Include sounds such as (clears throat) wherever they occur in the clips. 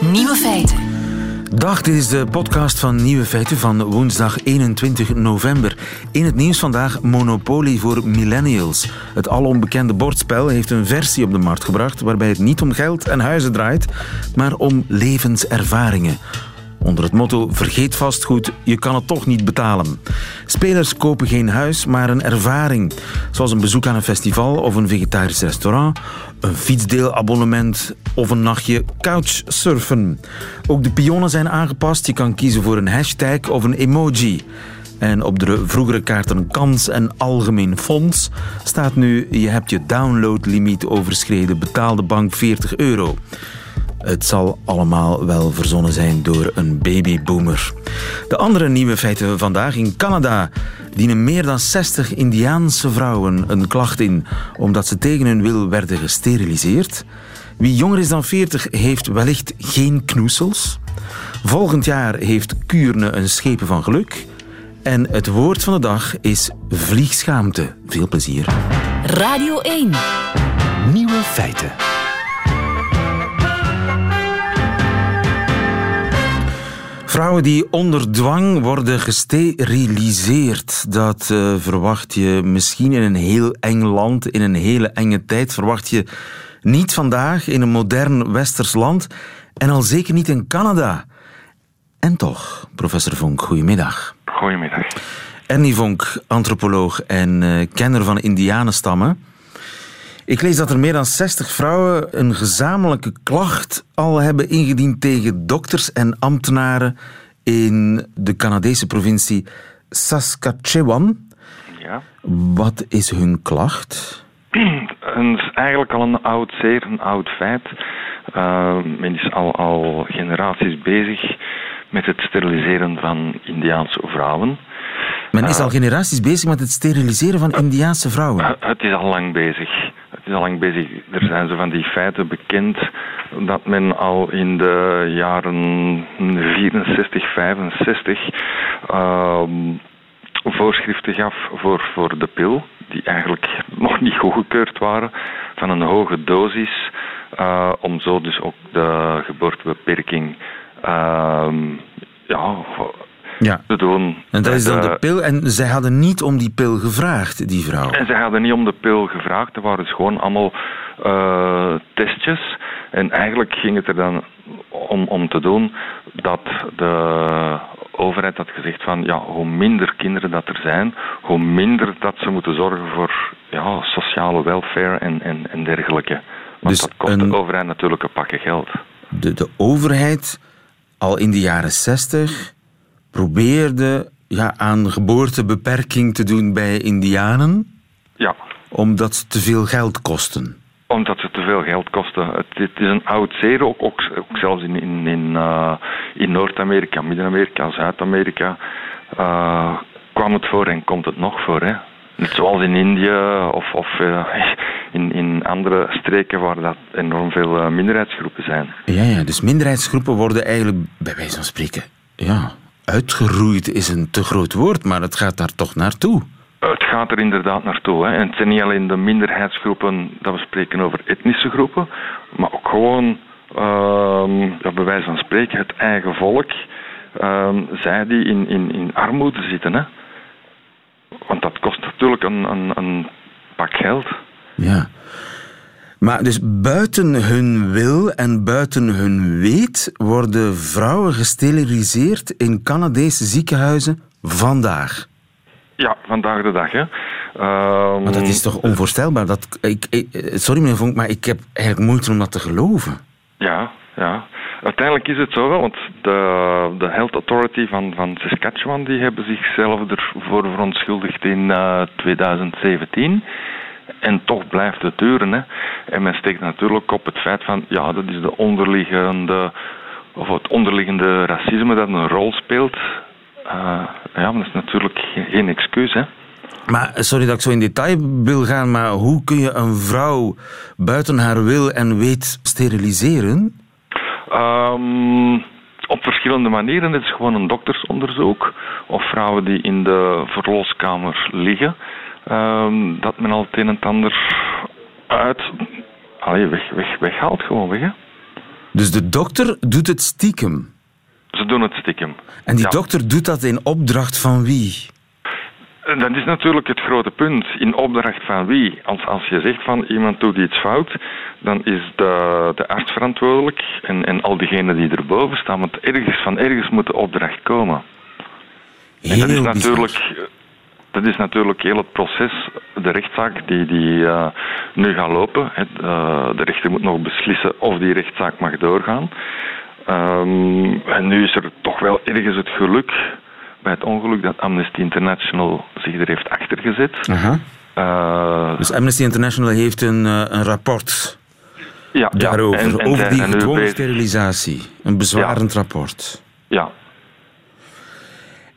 Nieuwe feiten. Dag, dit is de podcast van Nieuwe Feiten van woensdag 21 november. In het nieuws vandaag Monopoly voor millennials. Het alombekende bordspel heeft een versie op de markt gebracht waarbij het niet om geld en huizen draait, maar om levenservaringen. Onder het motto Vergeet vastgoed, je kan het toch niet betalen. Spelers kopen geen huis, maar een ervaring. Zoals een bezoek aan een festival of een vegetarisch restaurant, een fietsdeelabonnement of een nachtje couchsurfen. Ook de pionnen zijn aangepast. Je kan kiezen voor een hashtag of een emoji. En op de vroegere kaarten kans en algemeen fonds staat nu je hebt je downloadlimiet overschreden, betaalde bank 40 euro. Het zal allemaal wel verzonnen zijn door een babyboomer. De andere nieuwe feiten vandaag in Canada dienen meer dan 60 Indiaanse vrouwen een klacht in omdat ze tegen hun wil werden gesteriliseerd. Wie jonger is dan 40 heeft wellicht geen knoesels. Volgend jaar heeft Kuurne een schepen van geluk. En het woord van de dag is vliegschaamte. Veel plezier. Radio 1. Nieuwe feiten. Vrouwen die onder dwang worden gesteriliseerd, dat uh, verwacht je misschien in een heel eng land, in een hele enge tijd. Verwacht je niet vandaag in een modern westers land en al zeker niet in Canada. En toch, professor Vonk, goedemiddag. Goedemiddag. Ernie Vonk, antropoloog en uh, kenner van indianenstammen. Ik lees dat er meer dan 60 vrouwen een gezamenlijke klacht al hebben ingediend tegen dokters en ambtenaren in de Canadese provincie Saskatchewan. Ja. Wat is hun klacht? (clears throat) Het is eigenlijk al een oud zeer, een oud feit. Uh, men is al, al generaties bezig met het steriliseren van Indiaanse vrouwen. Men is al generaties bezig met het steriliseren van Indiaanse vrouwen. Het is al lang bezig. Is lang bezig. Er zijn zo van die feiten bekend dat men al in de jaren 64, 65 uh, voorschriften gaf voor, voor de pil, die eigenlijk nog niet goedgekeurd waren, van een hoge dosis, uh, om zo dus ook de geboortebeperking uh, ja, ja. te doen. En dat is dan de pil. En zij hadden niet om die pil gevraagd, die vrouw. En zij hadden niet om de pil gevraagd. Er waren dus gewoon allemaal uh, testjes. En eigenlijk ging het er dan om, om te doen dat de overheid had gezegd van ja, hoe minder kinderen dat er zijn, hoe minder dat ze moeten zorgen voor ja, sociale welfare en, en, en dergelijke. Want Dus dat kost een- de overheid natuurlijk een pakje geld. De, de overheid, al in de jaren 60, probeerde ja, aan geboortebeperking te doen bij Indianen, Ja, omdat ze te veel geld kosten. Omdat ze te veel geld kosten. Het, het is een oud zeer, ook, ook, ook zelfs in, in, in, eh, in Noord-Amerika, Midden-Amerika, Zuid-Amerika eh, kwam het voor en komt het nog voor. Hè. Net zoals in Indië of, of eh, in, in andere streken waar dat enorm veel minderheidsgroepen zijn. Ja, ja, dus minderheidsgroepen worden eigenlijk, bij wijze van spreken, ja, uitgeroeid is een te groot woord, maar het gaat daar toch naartoe. Het gaat er inderdaad naartoe. Hè. En het zijn niet alleen de minderheidsgroepen dat we spreken over etnische groepen, maar ook gewoon, ehm, ja, bij wijze van spreken, het eigen volk. ehm, zij die in, in, in armoede zitten. Hè. Want dat kost natuurlijk een, een, een pak geld. Ja. Maar dus buiten hun wil en buiten hun weet worden vrouwen gesteriliseerd in Canadese ziekenhuizen vandaag. Ja, vandaag de dag. Hè. Ehm, Maar dat is toch onvoorstelbaar? Dat, ik, ik- sorry meneer Vonk, maar ik heb eigenlijk moeite om dat te geloven. Ja, ja. Uiteindelijk is het zo wel, want de, de Health Authority van, van Saskatchewan die hebben zichzelf ervoor verontschuldigd in eh, 2017. En toch blijft het duren. Hè. En men steekt natuurlijk op het feit van, ja, dat is de onderliggende, of het onderliggende racisme dat een rol speelt. Eh, ja, maar dat is natuurlijk geen, excuus, hè. Maar sorry dat ik zo in detail wil gaan, maar hoe kun je een vrouw buiten haar wil en weet steriliseren? Ehm, op verschillende manieren. Het is gewoon een doktersonderzoek. Of vrouwen die in de verloskamer liggen. Ehm, dat men al het een en het ander uit... Allee, weg, weg, weghaalt gewoon weg, hè. Dus de dokter doet het stiekem. Ze doen het stiekem. En die Ja. dokter doet dat in opdracht van wie? Dat is natuurlijk het grote punt. In opdracht van wie? Als, als je zegt van iemand doet iets fout, dan is de, de arts verantwoordelijk en, en al diegenen die erboven staan. Want ergens, van ergens moet de opdracht komen. En dat is, Heel natuurlijk, bizar. Dat is natuurlijk heel het proces, de rechtszaak die, die eh, nu gaat lopen. Het, eh, de rechter moet nog beslissen of die rechtszaak mag doorgaan. Ehm, en nu is er toch wel ergens het geluk bij het ongeluk dat Amnesty International zich er heeft achtergezet. Aha. Eh, Dus Amnesty International heeft een, een rapport ja, ja, daarover. en- en over die gedwongen bezig- sterilisatie. Een bezwarend rapport. Ja,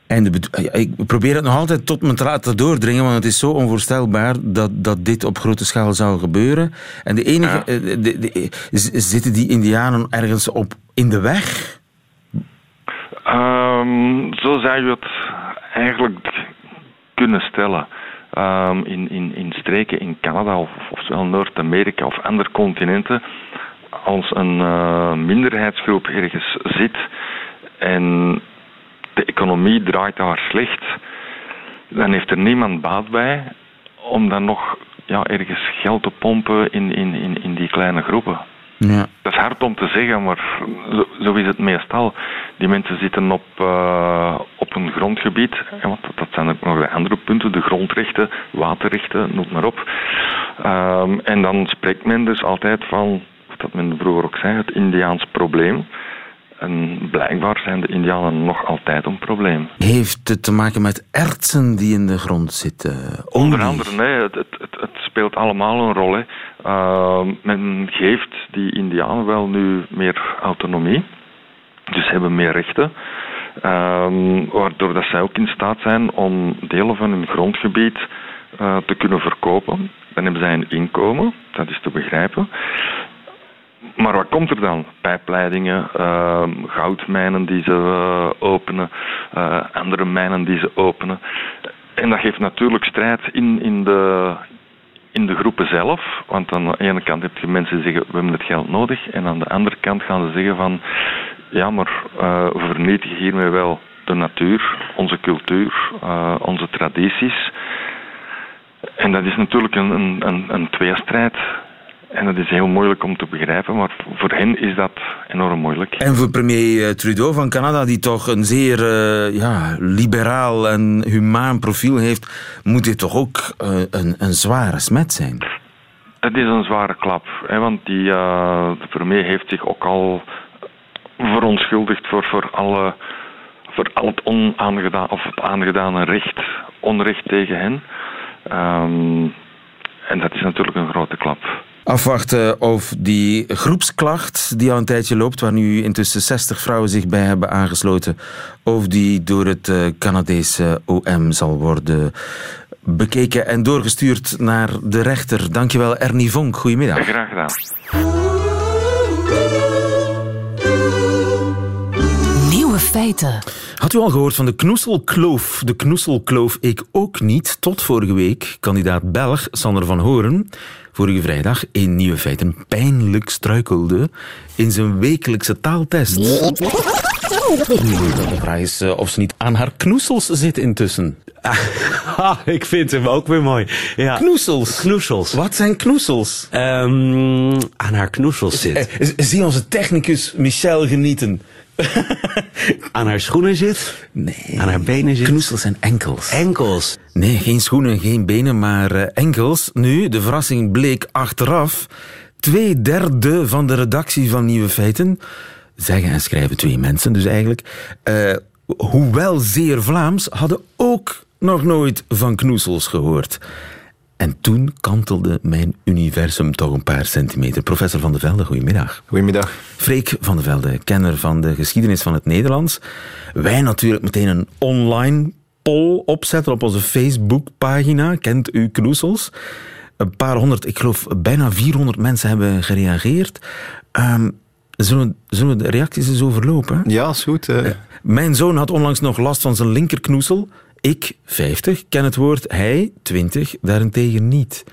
En de ik probeer het nog altijd tot me te laten doordringen, want het is zo onvoorstelbaar dat, dat dit op grote schaal zou gebeuren. En de enige. Ja. eh, de- zitten die Indianen ergens op in de weg? Ehm, zo zou je het eigenlijk kunnen stellen. Ehm, in, in, in streken in Canada of, of zowel Noord-Amerika of andere continenten, als een eh, minderheidsgroep ergens zit en de economie draait daar slecht, dan heeft er niemand baat bij om dan nog ja, ergens geld te pompen in, in, in, in die kleine groepen. Ja. Dat is hard om te zeggen, maar zo, zo is het meestal. Die mensen zitten op, eh, op een grondgebied, want dat- dat zijn ook nog de andere punten, de grondrechten, waterrechten, noem maar op. Ehm, en dan spreekt men dus altijd van, of dat men vroeger ook zei, het Indiaans probleem. En blijkbaar zijn de Indianen nog altijd een probleem. Heeft het te maken met ertsen die in de grond zitten? Onder Olie? andere, nee, het, het, het, het speelt allemaal een rol. Hè. Ehm, men geeft die Indianen wel nu meer autonomie, dus hebben meer rechten, Ehm, waardoor dat zij ook in staat zijn om delen van hun grondgebied eh, te kunnen verkopen. Dan hebben zij een inkomen, dat is te begrijpen. Maar wat komt er dan? Pijpleidingen, ehm, goudmijnen die ze eh, openen, eh, andere mijnen die ze openen. En dat geeft natuurlijk strijd in, in, de, in de groepen zelf. Want aan de ene kant heb je mensen die zeggen we hebben het geld nodig. En aan de andere kant gaan ze zeggen van ja, maar eh, we vernietigen hiermee wel de natuur, onze cultuur, onze tradities. En dat is natuurlijk een, een, een, een tweestrijd. En dat is heel moeilijk om te begrijpen, maar voor hen is dat enorm moeilijk. En voor premier eh, Trudeau van Canada, die toch een zeer eh, ja, liberaal en humaan profiel heeft, moet dit toch ook eh, een, een zware smet zijn? Dat is een zware klap, hè, want die, de premier heeft zich ook al verontschuldigd voor, voor, alle, voor al het onaangedaan, of het aangedane recht, onrecht tegen hen. Ehm, en dat is natuurlijk een grote klap. Afwachten of die groepsklacht die al een tijdje loopt, waar nu intussen 60 vrouwen zich bij hebben aangesloten, of die door het eh, Canadese OM zal worden bekeken en doorgestuurd naar de rechter. Dankjewel Ernie Vonk, goedemiddag. Graag gedaan. Nieuwe feiten. Had u al gehoord van de knoeselkloof? De knoeselkloof ik ook niet, tot vorige week. Kandidaat Belg Sander van Horen, vorige vrijdag in Nieuwe Feiten pijnlijk struikelde in zijn wekelijkse taaltest. De vraag is eh, of ze niet aan haar knoesels zit intussen. (laughs) Ah, ik vind hem ook weer mooi. Ja. Knoesels? Knoesels. Wat zijn knoesels? Ehm, aan haar knoesels zit. Eh, z- zie onze technicus Michel genieten. (laughs) Aan haar schoenen zit. Nee. Aan haar benen zit. Knoesels zijn enkels. Enkels. Nee, geen schoenen, geen benen, maar eh, enkels. Nu, de verrassing bleek achteraf. Twee derde van de redactie van Nieuwe Feiten, zeggen en schrijven twee mensen dus eigenlijk, eh, hoewel zeer Vlaams, hadden ook nog nooit van knoesels gehoord. En toen kantelde mijn universum toch een paar centimeter. Professor Van de Velde, goedemiddag. Goedemiddag. Freek van de Velde, kenner van de geschiedenis van het Nederlands. Wij natuurlijk meteen een online poll opzetten op onze Facebookpagina. Kent u knoesels? Een paar honderd, ik geloof bijna 400 mensen hebben gereageerd. Zullen, we, zullen we de reacties eens overlopen? Ja, is goed. eh. Mijn zoon had onlangs nog last van zijn linkerknoesel. Ik, 50, ken het woord. Hij, 20, daarentegen niet.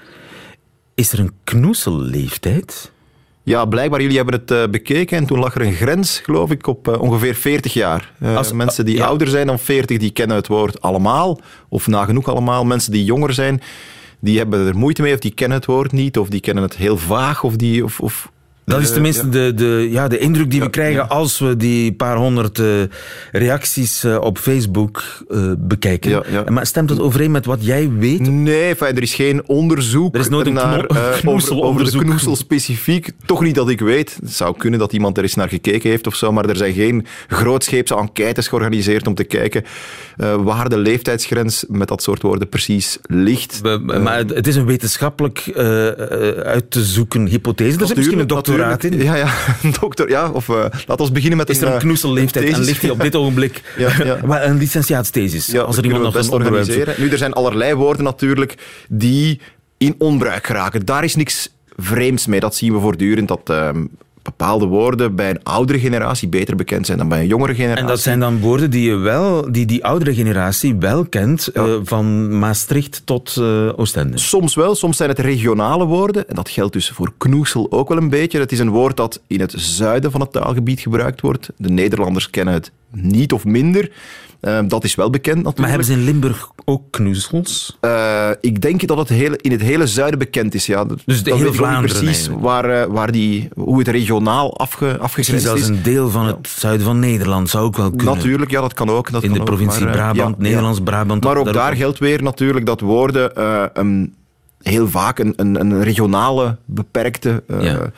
Is er een knoeselleeftijd? Ja, blijkbaar, jullie hebben het eh, bekeken en toen lag er een grens, geloof ik, op eh, ongeveer 40 jaar. Eh, Als- mensen die ja. ouder zijn dan 40, die kennen het woord allemaal, of nagenoeg allemaal. Mensen die jonger zijn, die hebben er moeite mee, of die kennen het woord niet, of die kennen het heel vaag, of die... Of, of, Dat is eh, tenminste de, de, ja, de indruk die we krijgen als we die paar honderd eh, reacties eh, op Facebook bekijken. Maar stemt dat overeen met wat jij weet? Nee, er is geen onderzoek Er is nooit een naar, (laughs) over, de knoesel specifiek. Toch niet dat ik weet. Het zou kunnen dat iemand er eens naar gekeken heeft of zo, maar er zijn geen grootscheepse enquêtes georganiseerd om te kijken waar de leeftijdsgrens met dat soort woorden precies ligt. Maar het- is een wetenschappelijk uit te zoeken hypothese. Er zit misschien een Natuurlijk, doctoraat in. natuurlijk. Ja, ja, (laughs) een doctor. Ja, of eh laten we beginnen met Is er een eh, knoeselleeftijd en ligt die op dit ogenblik (laughs) Ja, ja. Maar een licentiaatsthesis? Ja, als er iemand nog een best organiseren. Nu, er zijn allerlei woorden natuurlijk die in onbruik geraken. Daar is niks vreemds mee. Dat zien we voortdurend, dat ehm, bepaalde woorden bij een oudere generatie beter bekend zijn dan bij een jongere generatie. En dat zijn dan woorden die, je wel, die die oudere generatie wel kent, eh, van Maastricht tot eh, Oostende. Soms wel, soms zijn het regionale woorden. En dat geldt dus voor knoesel ook wel een beetje. Het is een woord dat in het zuiden van het taalgebied gebruikt wordt. De Nederlanders kennen het niet of minder. Ehm, dat is wel bekend natuurlijk. Maar hebben ze in Limburg ook knoezels? Eh, ik denk dat het hele, in het hele zuiden bekend is. Ja. Dat- Dus de dat niet Vlaanderen precies eigenlijk. waar, eh, waar die, hoe het regionaal afge, zelfs is. een deel van het zuiden van Nederland zou ook wel kunnen. Natuurlijk, ja, dat kan ook. Dat In kan de ook, provincie maar, eh, Brabant, ja, Nederlands Brabant. Maar ook daar geldt weer natuurlijk dat woorden eh, een, heel vaak een, een, een regionale, beperkte Ja.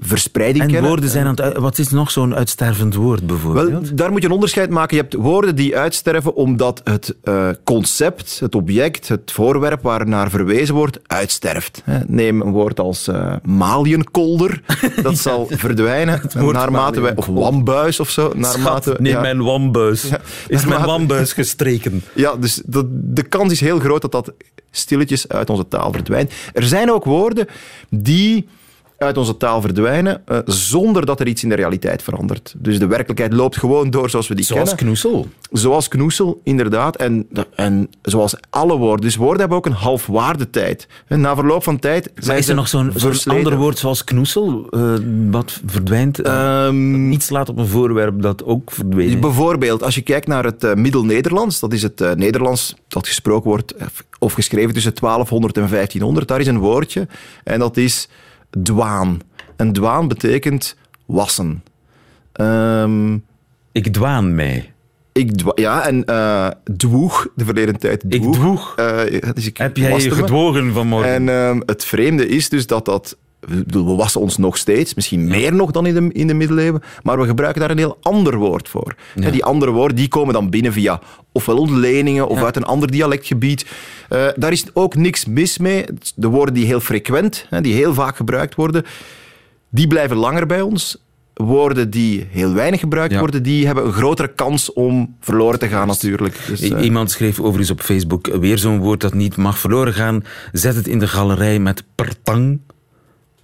Verspreiding En kennen. woorden zijn aan het... Wat is nog zo'n uitstervend woord bijvoorbeeld? Wel, daar moet je een onderscheid maken. Je hebt woorden die uitsterven omdat het eh, concept, het object, het voorwerp waar naar verwezen wordt, uitsterft. Neem een woord als maliënkolder. (laughs) Dat zal verdwijnen naarmate wij... Of wambuis of zo. Naarmate, Neem ja. mijn wambuis. (laughs) Is mijn wambuis gestreken? (laughs) Ja, dus de kans is heel groot dat dat stilletjes uit onze taal verdwijnt. Er zijn ook woorden die uit onze taal verdwijnen eh, zonder dat er iets in de realiteit verandert. Dus de werkelijkheid loopt gewoon door zoals we die Zoals kennen. knoesel. Zoals knoesel, inderdaad. En, en zoals alle woorden. Dus woorden hebben ook een halfwaardetijd. Na verloop van tijd Maar zijn is er nog zo'n ander woord zoals knoesel, eh, wat verdwijnt? Ehm, iets laat op een voorwerp dat ook verdwenen is? Bijvoorbeeld, als je kijkt naar het Middel-Nederlands, dat is het Nederlands dat gesproken wordt of geschreven tussen 1200 en 1500, daar is een woordje en dat is dwaan. En dwaan betekent wassen. Ehm, Ik dwaan mij. ik dwa- ja, en eh dwoeg, de verleden tijd Ik dwoeg. dwoeg. Eh, dus ik Heb jij je gedwogen vanmorgen? En ehm, het vreemde is dus dat dat... We wassen ons nog steeds, misschien meer nog dan in de, in de middeleeuwen, maar we gebruiken daar een heel ander woord voor. En die andere woorden die komen dan binnen via ofwel ontleningen of Ja. uit een ander dialectgebied. Eh, daar is ook niks mis mee. De woorden die heel frequent, hè, die heel vaak gebruikt worden, die blijven langer bij ons. Woorden die heel weinig gebruikt Ja. worden, die hebben een grotere kans om verloren te gaan natuurlijk. Dus, eh, Iemand schreef overigens op Facebook weer zo'n woord dat niet mag verloren gaan. Zet het in de galerij met pertang,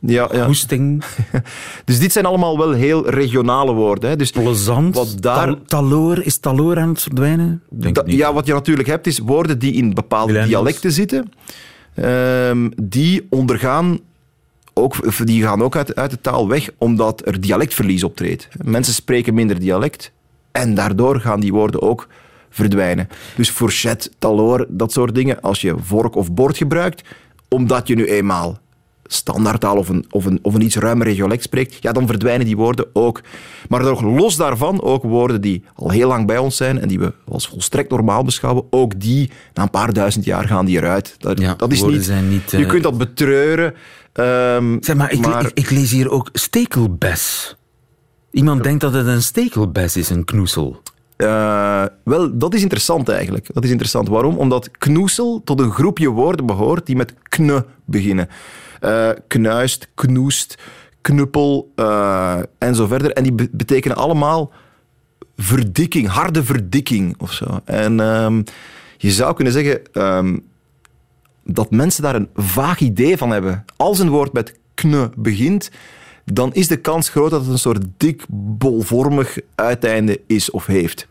ja, ja. hoesting, (laughs) Dus dit zijn allemaal wel heel regionale woorden. Hè. Dus plezant, Wat daar- tal- taloor. Is taloor aan het verdwijnen? Denk niet. ja, wat je natuurlijk hebt, is woorden die in bepaalde Millennials. dialecten zitten. ehm, die ondergaan ook, die gaan ook uit, uit de taal weg, omdat er dialectverlies optreedt. Mensen spreken minder dialect en daardoor gaan die woorden ook verdwijnen. Dus fourchette, taloor, dat soort dingen, als je vork of bord gebruikt, omdat je nu eenmaal standaardtaal of een, of, een, of een iets ruimer dialect spreekt, ja, dan verdwijnen die woorden ook. Maar nog los daarvan ook woorden die al heel lang bij ons zijn en die we als volstrekt normaal beschouwen, ook die, na een paar duizend jaar gaan die eruit. Dat, Ja, dat is niet, Je eh, kunt dat betreuren. ehm, Zeg maar, ik, Ik, ik lees hier ook stekelbes. Iemand denkt dat het een stekelbes is, een knoesel. Eh, wel, dat is interessant eigenlijk. Dat is interessant. Waarom? Omdat knoesel tot een groepje woorden behoort die met kne beginnen. Eh, knuist, knoest, knuppel eh, en zo verder. En die be- betekenen allemaal verdikking, harde verdikking of zo. En ehm, je zou kunnen zeggen ehm, dat mensen daar een vaag idee van hebben. Als een woord met kne begint, dan is de kans groot dat het een soort dik, bolvormig uiteinde is of heeft.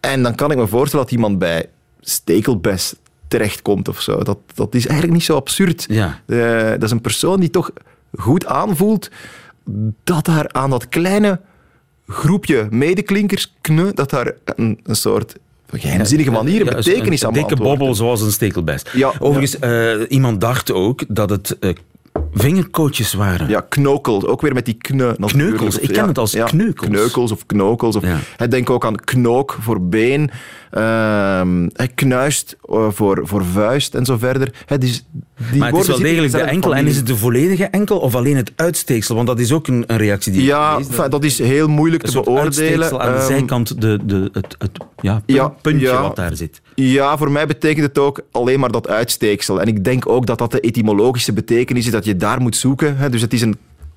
En dan kan ik me voorstellen dat iemand bij stekelbes terechtkomt of zo. Dat, dat is eigenlijk niet zo absurd. Ja. Eh, dat is een persoon die toch goed aanvoelt dat daar aan dat kleine groepje medeklinkers, kne, dat daar een, een soort geheimzinnige manier een Ja, betekenis aan Een dikke bobbel zoals een stekelbest. Ja, Overigens, eh, iemand dacht ook dat het eh, vingerkootjes waren. Ja, knokel. Ook weer met die kne. natuurlijk. Kneukels. Ik ken het als kneukels. Kneukels of knokels. Of, Ja. Denk ook aan knook voor been. Hè, knuist eh, voor, voor vuist en zo verder. Hè, die, die Maar het is wel degelijk de enkel. En is het de volledige enkel of alleen het uitsteeksel? Want dat is ook een, een reactie die Ja, dat is heel moeilijk Een te soort beoordelen. uitsteeksel aan de Ehm, zijkant, de, de, het, het ja, Ja, puntje ja. wat daar zit. Ja, voor mij betekent het ook alleen maar dat uitsteeksel. En ik denk ook dat dat de etymologische betekenis is, dat je daar moet zoeken. Hè. Dus het is een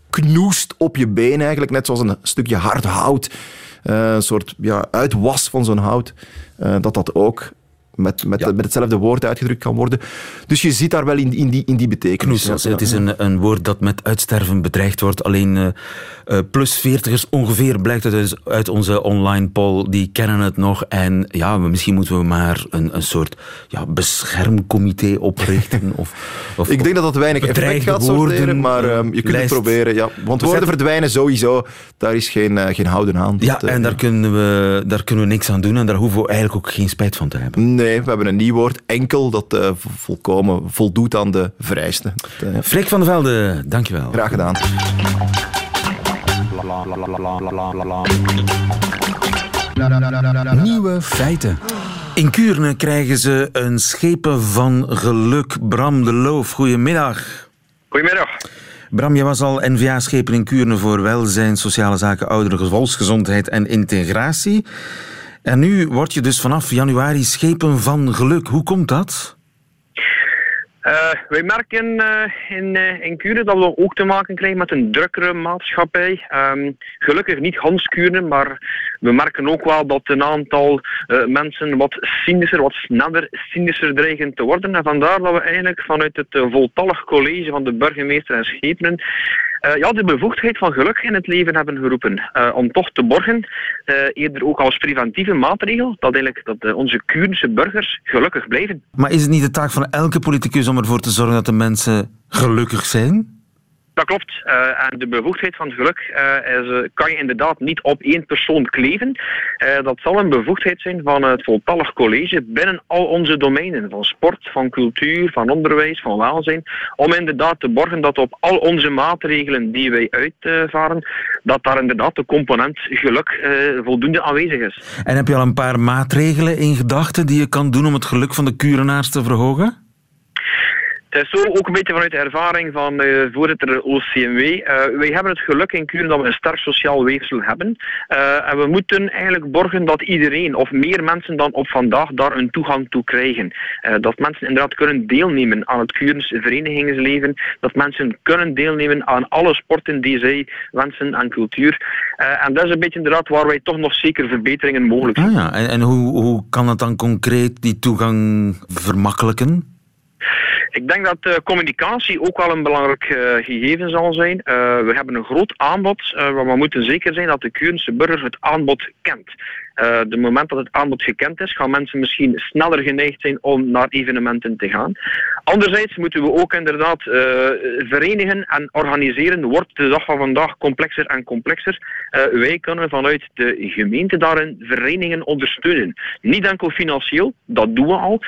knoest op je been eigenlijk, net zoals een stukje hard hout. Eh, een soort ja, uitwas van zo'n hout. Eh, dat dat ook met, met, met hetzelfde woord uitgedrukt kan worden. Dus je ziet daar wel in, in, die, in die betekenis. Knoesels. Ja, Het is een, een woord dat met uitsterven bedreigd wordt. Alleen eh, eh, plus veertigers ongeveer, blijkt het dus uit onze online poll, die kennen het nog. En ja, misschien moeten we maar een, een soort ja, beschermcomité oprichten. Of, of, Ik denk dat dat weinig effect gaat sorteren, woorden, maar eh, ehm, je kunt lijst. het proberen. Ja. Want woorden verdwijnen sowieso. Daar is geen, eh, geen houden aan. Ja, Dat, eh, en daar kunnen, we, daar kunnen we niks aan doen en daar hoeven we eigenlijk ook geen spijt van te hebben. Nee, we hebben een nieuw woord, enkel, dat eh, vo- volkomen voldoet aan de vereisten. Dat, eh, Freek van der Velde, dankjewel. graag gedaan. Nieuwe feiten. In Kuurne krijgen ze een schepen van geluk. Bram de Loof, goedemiddag. Goedemiddag. Bram, je was al NVA-schepen in Kuurne voor welzijn, sociale zaken, ouderen, volksgezondheid en integratie. En nu word je dus vanaf januari schepen van geluk. Hoe komt dat? Eh, wij merken eh, in, eh in Kuren dat we ook te maken krijgen met een drukkere maatschappij. Ehm, gelukkig niet Hans Kuren, maar we merken ook wel dat een aantal mensen wat cynischer, wat sneller cynischer dreigen te worden. En vandaar dat we eigenlijk vanuit het voltallig college van de burgemeester en schepenen eh, ja, de bevoegdheid van geluk in het leven hebben geroepen. eh, om toch te borgen, eh, eerder ook als preventieve maatregel, dat, eigenlijk, dat onze Kurense burgers gelukkig blijven. Maar is het niet de taak van elke politicus om ervoor te zorgen dat de mensen gelukkig zijn? Dat klopt. Eh, en de bevoegdheid van geluk eh, is, eh, kan je inderdaad niet op één persoon kleven. Dat zal een bevoegdheid zijn van het voltallig college binnen al onze domeinen. Van sport, van cultuur, van onderwijs, van welzijn. Om inderdaad te borgen dat op al onze maatregelen die wij uitvaren, dat daar inderdaad de component geluk voldoende aanwezig is. En heb je al een paar maatregelen in gedachten die je kan doen om het geluk van de Kurenaars te verhogen? Het is zo ook een beetje vanuit de ervaring van de voorzitter OCMW. Eh, wij hebben het geluk in Kuren dat we een sterk sociaal weefsel hebben. Eh, en we moeten eigenlijk borgen dat iedereen, of meer mensen dan op vandaag, daar een toegang toe krijgen. Dat mensen inderdaad kunnen deelnemen aan het Kurens verenigingsleven. Dat mensen kunnen deelnemen aan alle sporten die zij wensen en cultuur. En dat is een beetje inderdaad waar wij toch nog zeker verbeteringen mogelijk zien. Ah ja, en, en hoe, hoe kan het dan concreet die toegang vermakkelijken? Ik denk dat eh, communicatie ook wel een belangrijk eh, gegeven zal zijn. Eh, we hebben een groot aanbod, maar we moeten zeker zijn dat de Kurense burger het aanbod kent. Eh de moment dat het aanbod gekend is, gaan mensen misschien sneller geneigd zijn om naar evenementen te gaan. Anderzijds moeten we ook inderdaad eh, verenigen en organiseren. Wordt de dag van vandaag complexer en complexer. Eh, wij kunnen vanuit de gemeente daarin verenigingen ondersteunen. Niet enkel financieel, dat doen we al,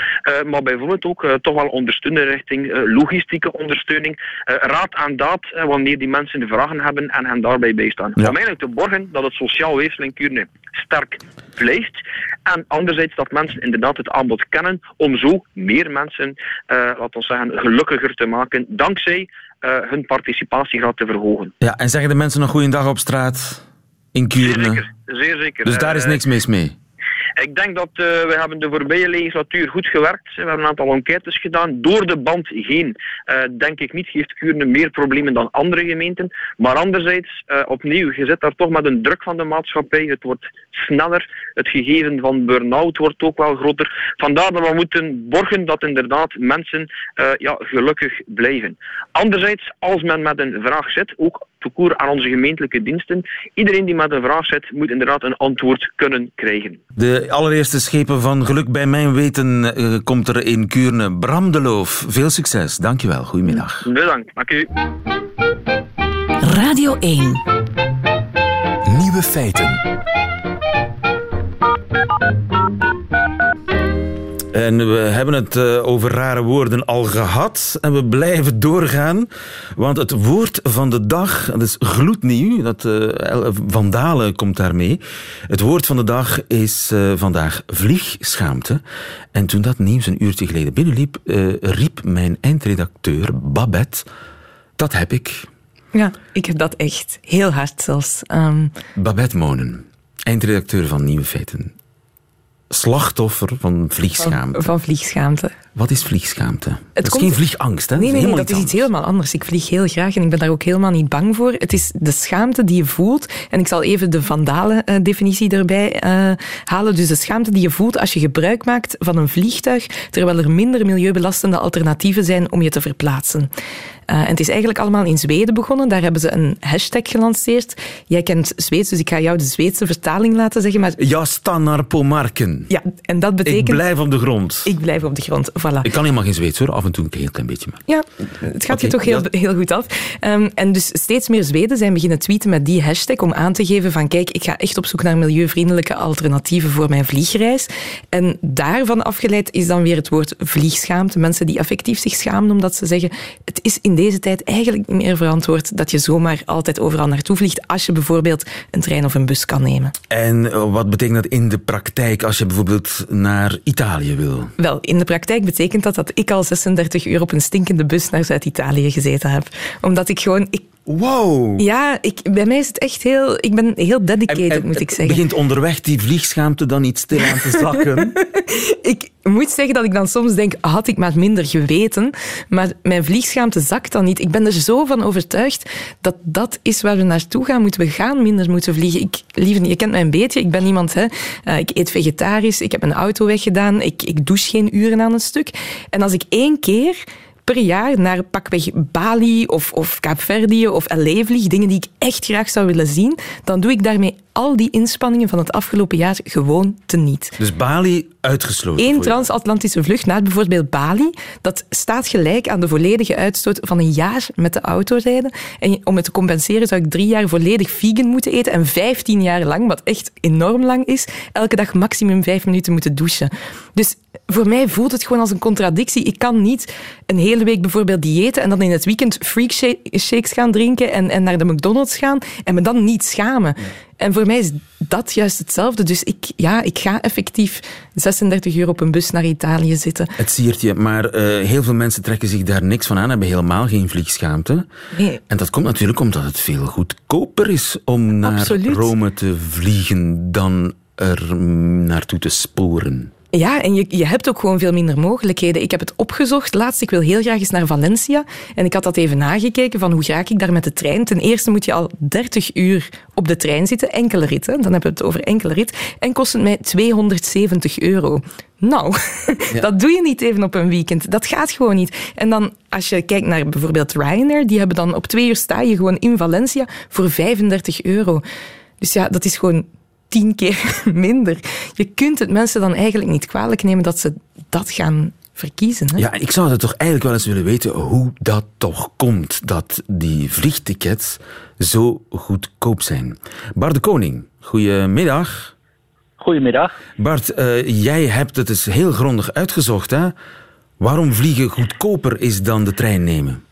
maar bijvoorbeeld ook toch wel ondersteunen richting logistieke ondersteuning, raad en daad wanneer die mensen vragen hebben en hen daarbij bijstaan. Ja. Om eigenlijk te borgen dat het sociaal weefsel in Kuurne sterk blijft en anderzijds dat mensen inderdaad het aanbod kennen om zo meer mensen, eh laten we zeggen, gelukkiger te maken dankzij eh, hun participatiegraad te verhogen. Ja, en zeggen de mensen nog goeiedag op straat in Zeer Kuurne? zeker. Zeer zeker. Dus daar is Eh, niks mis mee? Ik denk dat eh, we hebben de voorbije legislatuur goed gewerkt. We hebben een aantal enquêtes gedaan. Door de band heen, eh, denk ik niet, heeft Kuurne meer problemen dan andere gemeenten. Maar anderzijds, eh, opnieuw, je zit daar toch met een druk van de maatschappij. Het wordt sneller. Het gegeven van burn-out wordt ook wel groter. Vandaar dat we moeten borgen dat inderdaad mensen eh, ja, gelukkig blijven. Anderzijds, als men met een vraag zit, ook toekoer aan onze gemeentelijke diensten, iedereen die met een vraag zit, moet inderdaad een antwoord kunnen krijgen. De allereerste schepen van geluk bij mijn weten eh, komt er in Kuurne. Bram de Loof, veel succes. Dankjewel, goedemiddag. Bedankt. Dank u. Radio 1. Nieuwe feiten. En we hebben het eh, over rare woorden al gehad. En we blijven doorgaan. Want het woord van de dag, dat is gloednieuw. Dat, eh, vandalen komt daarmee. Het woord van de dag is eh, vandaag vliegschaamte. En toen dat nieuws een uurtje geleden binnenliep, riep mijn eindredacteur Babette... Dat heb ik. Ja, ik heb dat echt. Heel hard zelfs. Ehm, Babette Monen, eindredacteur van Nieuwe Feiten. Slachtoffer van vliegschaamte. van, van vliegschaamte. Wat is vliegschaamte? Het is komt- geen vliegangst, hè? Nee, nee, dat is iets helemaal anders. Ik vlieg heel graag en ik ben daar ook helemaal niet bang voor. Het is de schaamte die je voelt. En ik zal even de vandalen-definitie erbij eh, halen. Dus de schaamte die je voelt als je gebruik maakt van een vliegtuig, terwijl er minder milieubelastende alternatieven zijn om je te verplaatsen. Eh, en het is eigenlijk allemaal in Zweden begonnen. Daar hebben ze een hashtag gelanceerd. Jij kent Zweeds, dus ik ga jou de Zweedse vertaling laten zeggen. Maar Ja, stannar på marken. ja, en dat betekent... Ik blijf op de grond. Ik blijf op de grond, voilà. Ik kan helemaal geen Zweeds hoor, af en toe een heel klein beetje. Maar. Ja, het gaat je toch heel, ja. heel goed af. Ehm, en dus steeds meer Zweden zijn beginnen tweeten met die hashtag om aan te geven van kijk, ik ga echt op zoek naar milieuvriendelijke alternatieven voor mijn vliegreis. En daarvan afgeleid is dan weer het woord vliegschaamte. Mensen die affectief zich schamen omdat ze zeggen het is in deze tijd eigenlijk niet meer verantwoord dat je zomaar altijd overal naartoe vliegt als je bijvoorbeeld een trein of een bus kan nemen. En eh, wat betekent dat in de praktijk als je bijvoorbeeld naar Italië wil? Wel, in de praktijk betekent dat dat ik al 36 uur op een stinkende bus naar Zuid-Italië gezeten heb. Omdat ik gewoon... Ik, Wow! ja, ik, bij mij is het echt heel... Ik ben heel dedicated, moet ik zeggen. Begint onderweg die vliegschaamte dan iets stilaan te zakken? (laughs) Ik moet zeggen dat ik dan soms denk, had ik maar minder geweten. Maar mijn vliegschaamte zakt dan niet. Ik ben er zo van overtuigd dat dat is waar we naartoe gaan. Moeten we gaan minder moeten vliegen. Ik, lieve, je kent mij een beetje. Ik ben iemand, hè. eh, ik eet vegetarisch. Ik heb mijn auto weggedaan. Ik, ik douche geen uren aan een stuk. En als ik één keer per jaar naar pakweg Bali of, of Kaapverdië of LA vlieg, dingen die ik echt graag zou willen zien, dan doe ik daarmee al die inspanningen van het afgelopen jaar gewoon teniet. Dus Bali uitgesloten. Eén transatlantische vlucht naar bijvoorbeeld Bali, dat staat gelijk aan de volledige uitstoot van een jaar met de auto rijden. En om het te compenseren zou ik drie jaar volledig vegan moeten eten en vijftien jaar lang, wat echt enorm lang is, elke dag maximum vijf minuten moeten douchen. Dus voor mij voelt het gewoon als een contradictie. Ik kan niet een hele week bijvoorbeeld diëten en dan in het weekend freak sha- shakes gaan drinken en, en naar de McDonald's gaan en me dan niet schamen. En voor mij is dat juist hetzelfde. Dus ik, ja, ik ga effectief 36 uur op een bus naar Italië zitten. Het siert je, maar eh, heel veel mensen trekken zich daar niks van aan, hebben helemaal geen vliegschaamte. Nee. En dat komt natuurlijk omdat het veel goedkoper is om naar Absoluut. Rome te vliegen dan er mm, naartoe te sporen. Ja, en je, je hebt ook gewoon veel minder mogelijkheden. Ik heb het opgezocht. Laatst, ik wil heel graag eens naar Valencia. En ik had dat even nagekeken van hoe raak ik daar met de trein. Ten eerste moet je al 30 uur op de trein zitten. Enkele rit, hè. dan hebben we het over enkele rit. En kost het mij 270 euro. Nou, (laughs) dat doe je niet even op een weekend. Dat gaat gewoon niet. En dan, als je kijkt naar bijvoorbeeld Ryanair, die hebben dan op twee uur sta je gewoon in Valencia voor 35 euro. Dus ja, dat is gewoon tien keer (laughs) minder. Je kunt het mensen dan eigenlijk niet kwalijk nemen dat ze dat gaan verkiezen. Hè? Ja, ik zou het toch eigenlijk wel eens willen weten hoe dat toch komt dat die vliegtickets zo goedkoop zijn. Bart de Koning, goedemiddag. Goedemiddag. Bart, eh, jij hebt het eens heel grondig uitgezocht, hè? Waarom vliegen goedkoper is dan de trein nemen?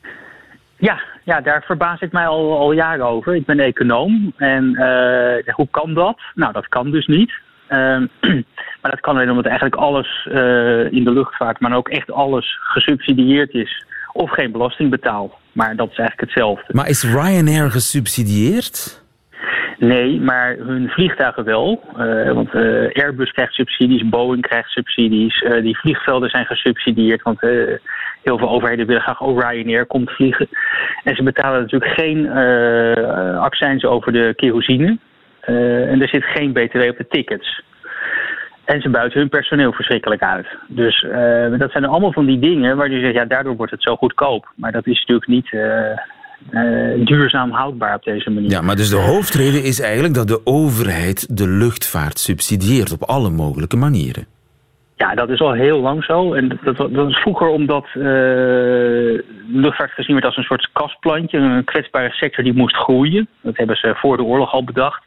Ja, ja, daar verbaas ik mij al, al jaren over. Ik ben econoom. En eh, hoe kan dat? Nou, dat kan dus niet. Ehm, (clears throat) maar dat kan alleen omdat eigenlijk alles eh, in de luchtvaart, maar ook echt alles gesubsidieerd is. Of geen belasting betaalt. Maar dat is eigenlijk hetzelfde. Maar is Ryanair gesubsidieerd? Nee, maar hun vliegtuigen wel. Eh, want eh, Airbus krijgt subsidies, Boeing krijgt subsidies. eh, die vliegvelden zijn gesubsidieerd. Want heel veel overheden willen graag ook Ryanair komt vliegen. En ze betalen natuurlijk geen accijns over de kerosine. En er zit geen btw op de tickets. En ze buiten hun personeel verschrikkelijk uit. Dus dat zijn allemaal van die dingen waar je zegt, ja, daardoor wordt het zo goedkoop. Maar dat is natuurlijk niet eh, duurzaam houdbaar op deze manier. Ja, maar dus de hoofdreden is eigenlijk dat de overheid de luchtvaart subsidieert op alle mogelijke manieren. Ja, dat is al heel lang zo. En dat, dat was vroeger omdat eh, luchtvaart gezien werd als een soort kastplantje, een kwetsbare sector die moest groeien. Dat hebben ze voor de oorlog al bedacht.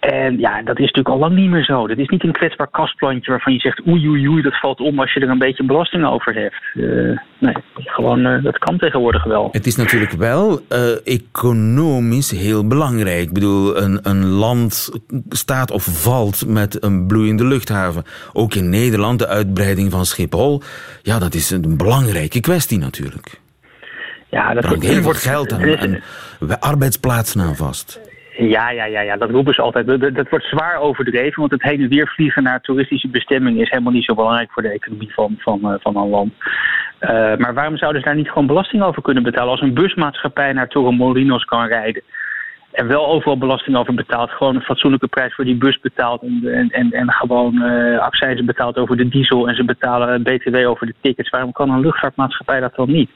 En ja, dat is natuurlijk al lang niet meer zo. Dat is niet een kwetsbaar kastplantje waarvan je zegt oei oei oei, dat valt om als je er een beetje belasting over hebt. Uh, nee, gewoon, uh, dat kan tegenwoordig wel. Het is natuurlijk wel uh, economisch heel belangrijk. Ik bedoel, een, een land staat of valt met een bloeiende luchthaven. Ook in Nederland, de uitbreiding van Schiphol. Ja, dat is een belangrijke kwestie natuurlijk. Ja, dat heel veel geld (laughs) en, en arbeidsplaatsen aan vast. Ja, ja, ja, ja, dat roepen ze altijd. Dat, dat, wordt zwaar overdreven, want het heen en weer vliegen naar toeristische bestemmingen is helemaal niet zo belangrijk voor de economie van, van, uh, van een land. Uh, maar waarom zouden ze daar niet gewoon belasting over kunnen betalen? Als een busmaatschappij naar Torremolinos kan rijden en wel overal belasting over betaalt, gewoon een fatsoenlijke prijs voor die bus betaalt en, en, en gewoon uh, accijns betaalt over de diesel en ze betalen btw over de tickets, waarom kan een luchtvaartmaatschappij dat dan niet?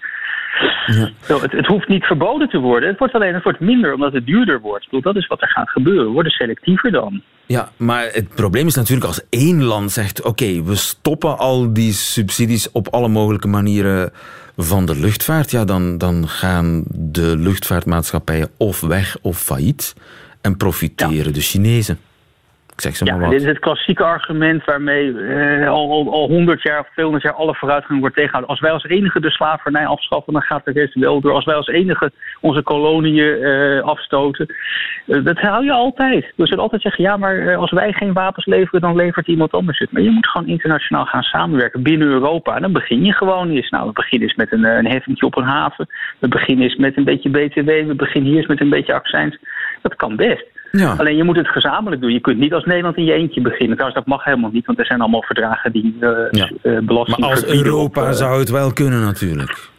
Ja. Zo, het, het, hoeft niet verboden te worden. Het wordt alleen het wordt minder omdat het duurder wordt. Bedoel, dat is wat er gaat gebeuren. We worden selectiever dan. Ja, maar het probleem is natuurlijk als één land zegt... oké, we stoppen al die subsidies op alle mogelijke manieren van de luchtvaart... ja, dan, dan gaan de luchtvaartmaatschappijen of weg of failliet... en profiteren de Chinezen ja, Dit is het klassieke argument waarmee eh, al, al, 100 jaar of 200 jaar alle vooruitgang wordt tegengehouden. Als wij als enige de slavernij afschaffen, dan gaat de rest wel door. Als wij als enige onze koloniën uh, afstoten. Uh, dat hou je altijd. Dus je altijd zeggen, ja, maar eh, als wij geen wapens leveren, dan levert iemand anders het. Maar je moet gewoon internationaal gaan samenwerken binnen Europa. En dan begin je gewoon eens. Nou, we beginnen eens met een, een heffingje op een haven. We beginnen eens met een beetje BTW. We beginnen hier eens met een beetje accijns. Dat kan best. Ja. Alleen je moet het gezamenlijk doen. Je kunt niet als Nederland in je eentje beginnen. Trouwens, dat mag helemaal niet, want er zijn allemaal verdragen die uh, ja. belasting Maar als Europa op, zou het wel kunnen natuurlijk.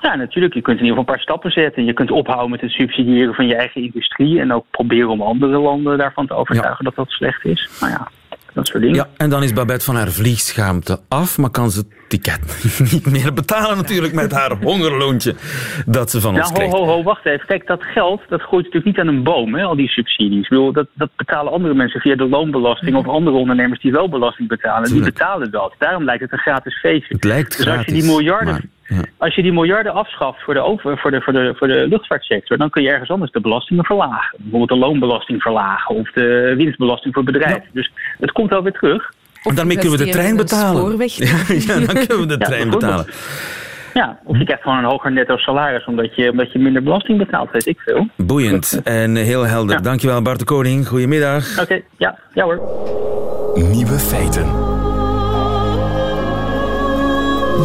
Ja, natuurlijk. Je kunt in ieder geval een paar stappen zetten. Je kunt ophouden met het subsidiëren van je eigen industrie. En ook proberen om andere landen daarvan te overtuigen dat dat slecht is. Nou ja, dat soort dingen. Ja, en dan is Babette van haar vliegschaamte af, maar kan ze het ticket (laughs) niet meer betalen natuurlijk met haar hongerloontje dat ze van ons ja, krijgt. Ho, ho, ho, wacht even. Kijk, dat geld dat groeit natuurlijk niet aan een boom, hè, al die subsidies. Ik bedoel, dat, dat betalen andere mensen via de loonbelasting of andere ondernemers die wel belasting betalen. Die betalen dat. Daarom lijkt het een gratis feestje. Het lijkt dus als je die miljarden... Als je die miljarden afschaft voor de, over, voor, de, voor, de, voor de luchtvaartsector, dan kun je ergens anders de belastingen verlagen. Bijvoorbeeld de loonbelasting verlagen of de winstbelasting voor bedrijven. Dus het komt wel weer terug. en daarmee kunnen we de trein betalen. Spoorweg. (laughs) ja, dan kunnen we de trein betalen. Ja, of je krijgt gewoon een hoger netto salaris omdat je, omdat je minder belasting betaalt, weet ik veel. Boeiend en heel helder. Ja. Dankjewel Bart de Koning. Goedemiddag. Oké, okay, ja. ja hoor. Nieuwe feiten.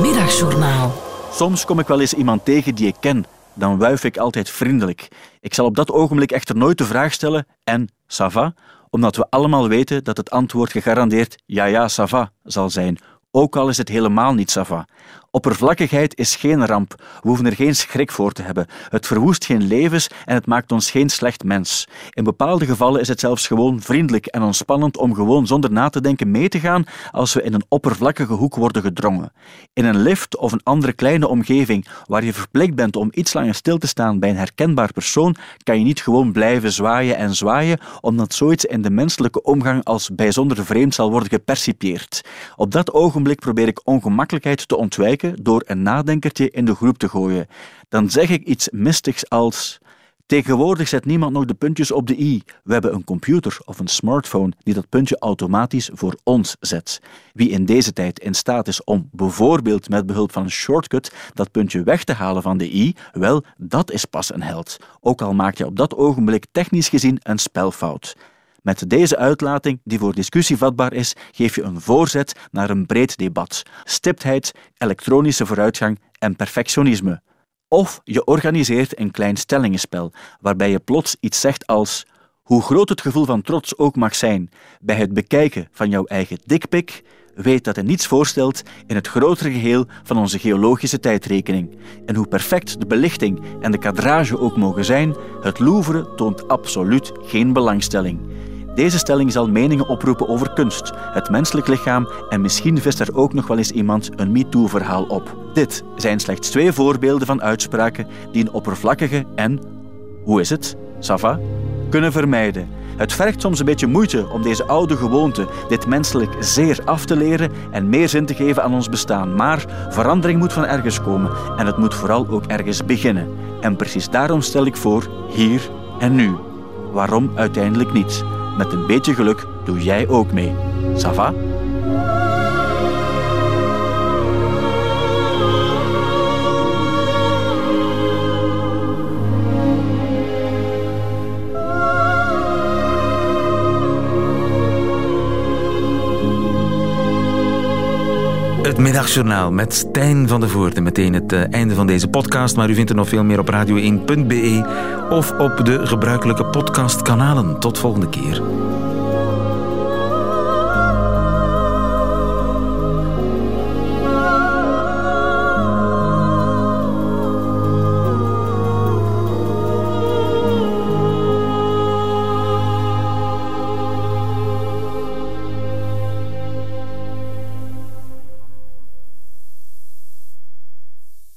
Middagjournaal. Soms kom ik wel eens iemand tegen die ik ken. Dan wuif ik altijd vriendelijk. Ik zal op dat ogenblik echter nooit de vraag stellen en ça va? Omdat we allemaal weten dat het antwoord gegarandeerd ja ja ça va zal zijn. Ook al is het helemaal niet ça va. Oppervlakkigheid is geen ramp. We hoeven er geen schrik voor te hebben. Het verwoest geen levens en het maakt ons geen slecht mens. In bepaalde gevallen is het zelfs gewoon vriendelijk en ontspannend om gewoon zonder na te denken mee te gaan als we in een oppervlakkige hoek worden gedrongen. In een lift of een andere kleine omgeving waar je verplicht bent om iets langer stil te staan bij een herkenbaar persoon, kan je niet gewoon blijven zwaaien en zwaaien, omdat zoiets in de menselijke omgang als bijzonder vreemd zal worden gepercipieerd. Op dat ogenblik probeer ik ongemakkelijkheid te ontwijken door een nadenkertje in de groep te gooien. Dan zeg ik iets mystigs als. Tegenwoordig zet niemand nog de puntjes op de i. We hebben een computer of een smartphone die dat puntje automatisch voor ons zet. Wie in deze tijd in staat is om bijvoorbeeld met behulp van een shortcut dat puntje weg te halen van de i, wel, dat is pas een held. Ook al maak je op dat ogenblik technisch gezien een spelfout. Met deze uitlating, die voor discussie vatbaar is, geef je een voorzet naar een breed debat. Stiptheid, elektronische vooruitgang en perfectionisme. Of je organiseert een klein stellingenspel, waarbij je plots iets zegt als hoe groot het gevoel van trots ook mag zijn bij het bekijken van jouw eigen dikpik, weet dat het niets voorstelt in het grotere geheel van onze geologische tijdrekening. En hoe perfect de belichting en de kadrage ook mogen zijn, het Louvre toont absoluut geen belangstelling. Deze stelling zal meningen oproepen over kunst, het menselijk lichaam en misschien vist er ook nog wel eens iemand een MeToo-verhaal op. Dit zijn slechts twee voorbeelden van uitspraken die een oppervlakkige en, hoe is het, Sava, kunnen vermijden. Het vergt soms een beetje moeite om deze oude gewoonte, dit menselijk zeer af te leren en meer zin te geven aan ons bestaan. Maar verandering moet van ergens komen en het moet vooral ook ergens beginnen. En precies daarom stel ik voor hier en nu. Waarom uiteindelijk niet? Met een beetje geluk doe jij ook mee. Sava? Het middagjournaal met Stijn van de Voorde. Meteen het eh, einde van deze podcast, maar u vindt er nog veel meer op radio1.be of op de gebruikelijke podcastkanalen. Tot volgende keer.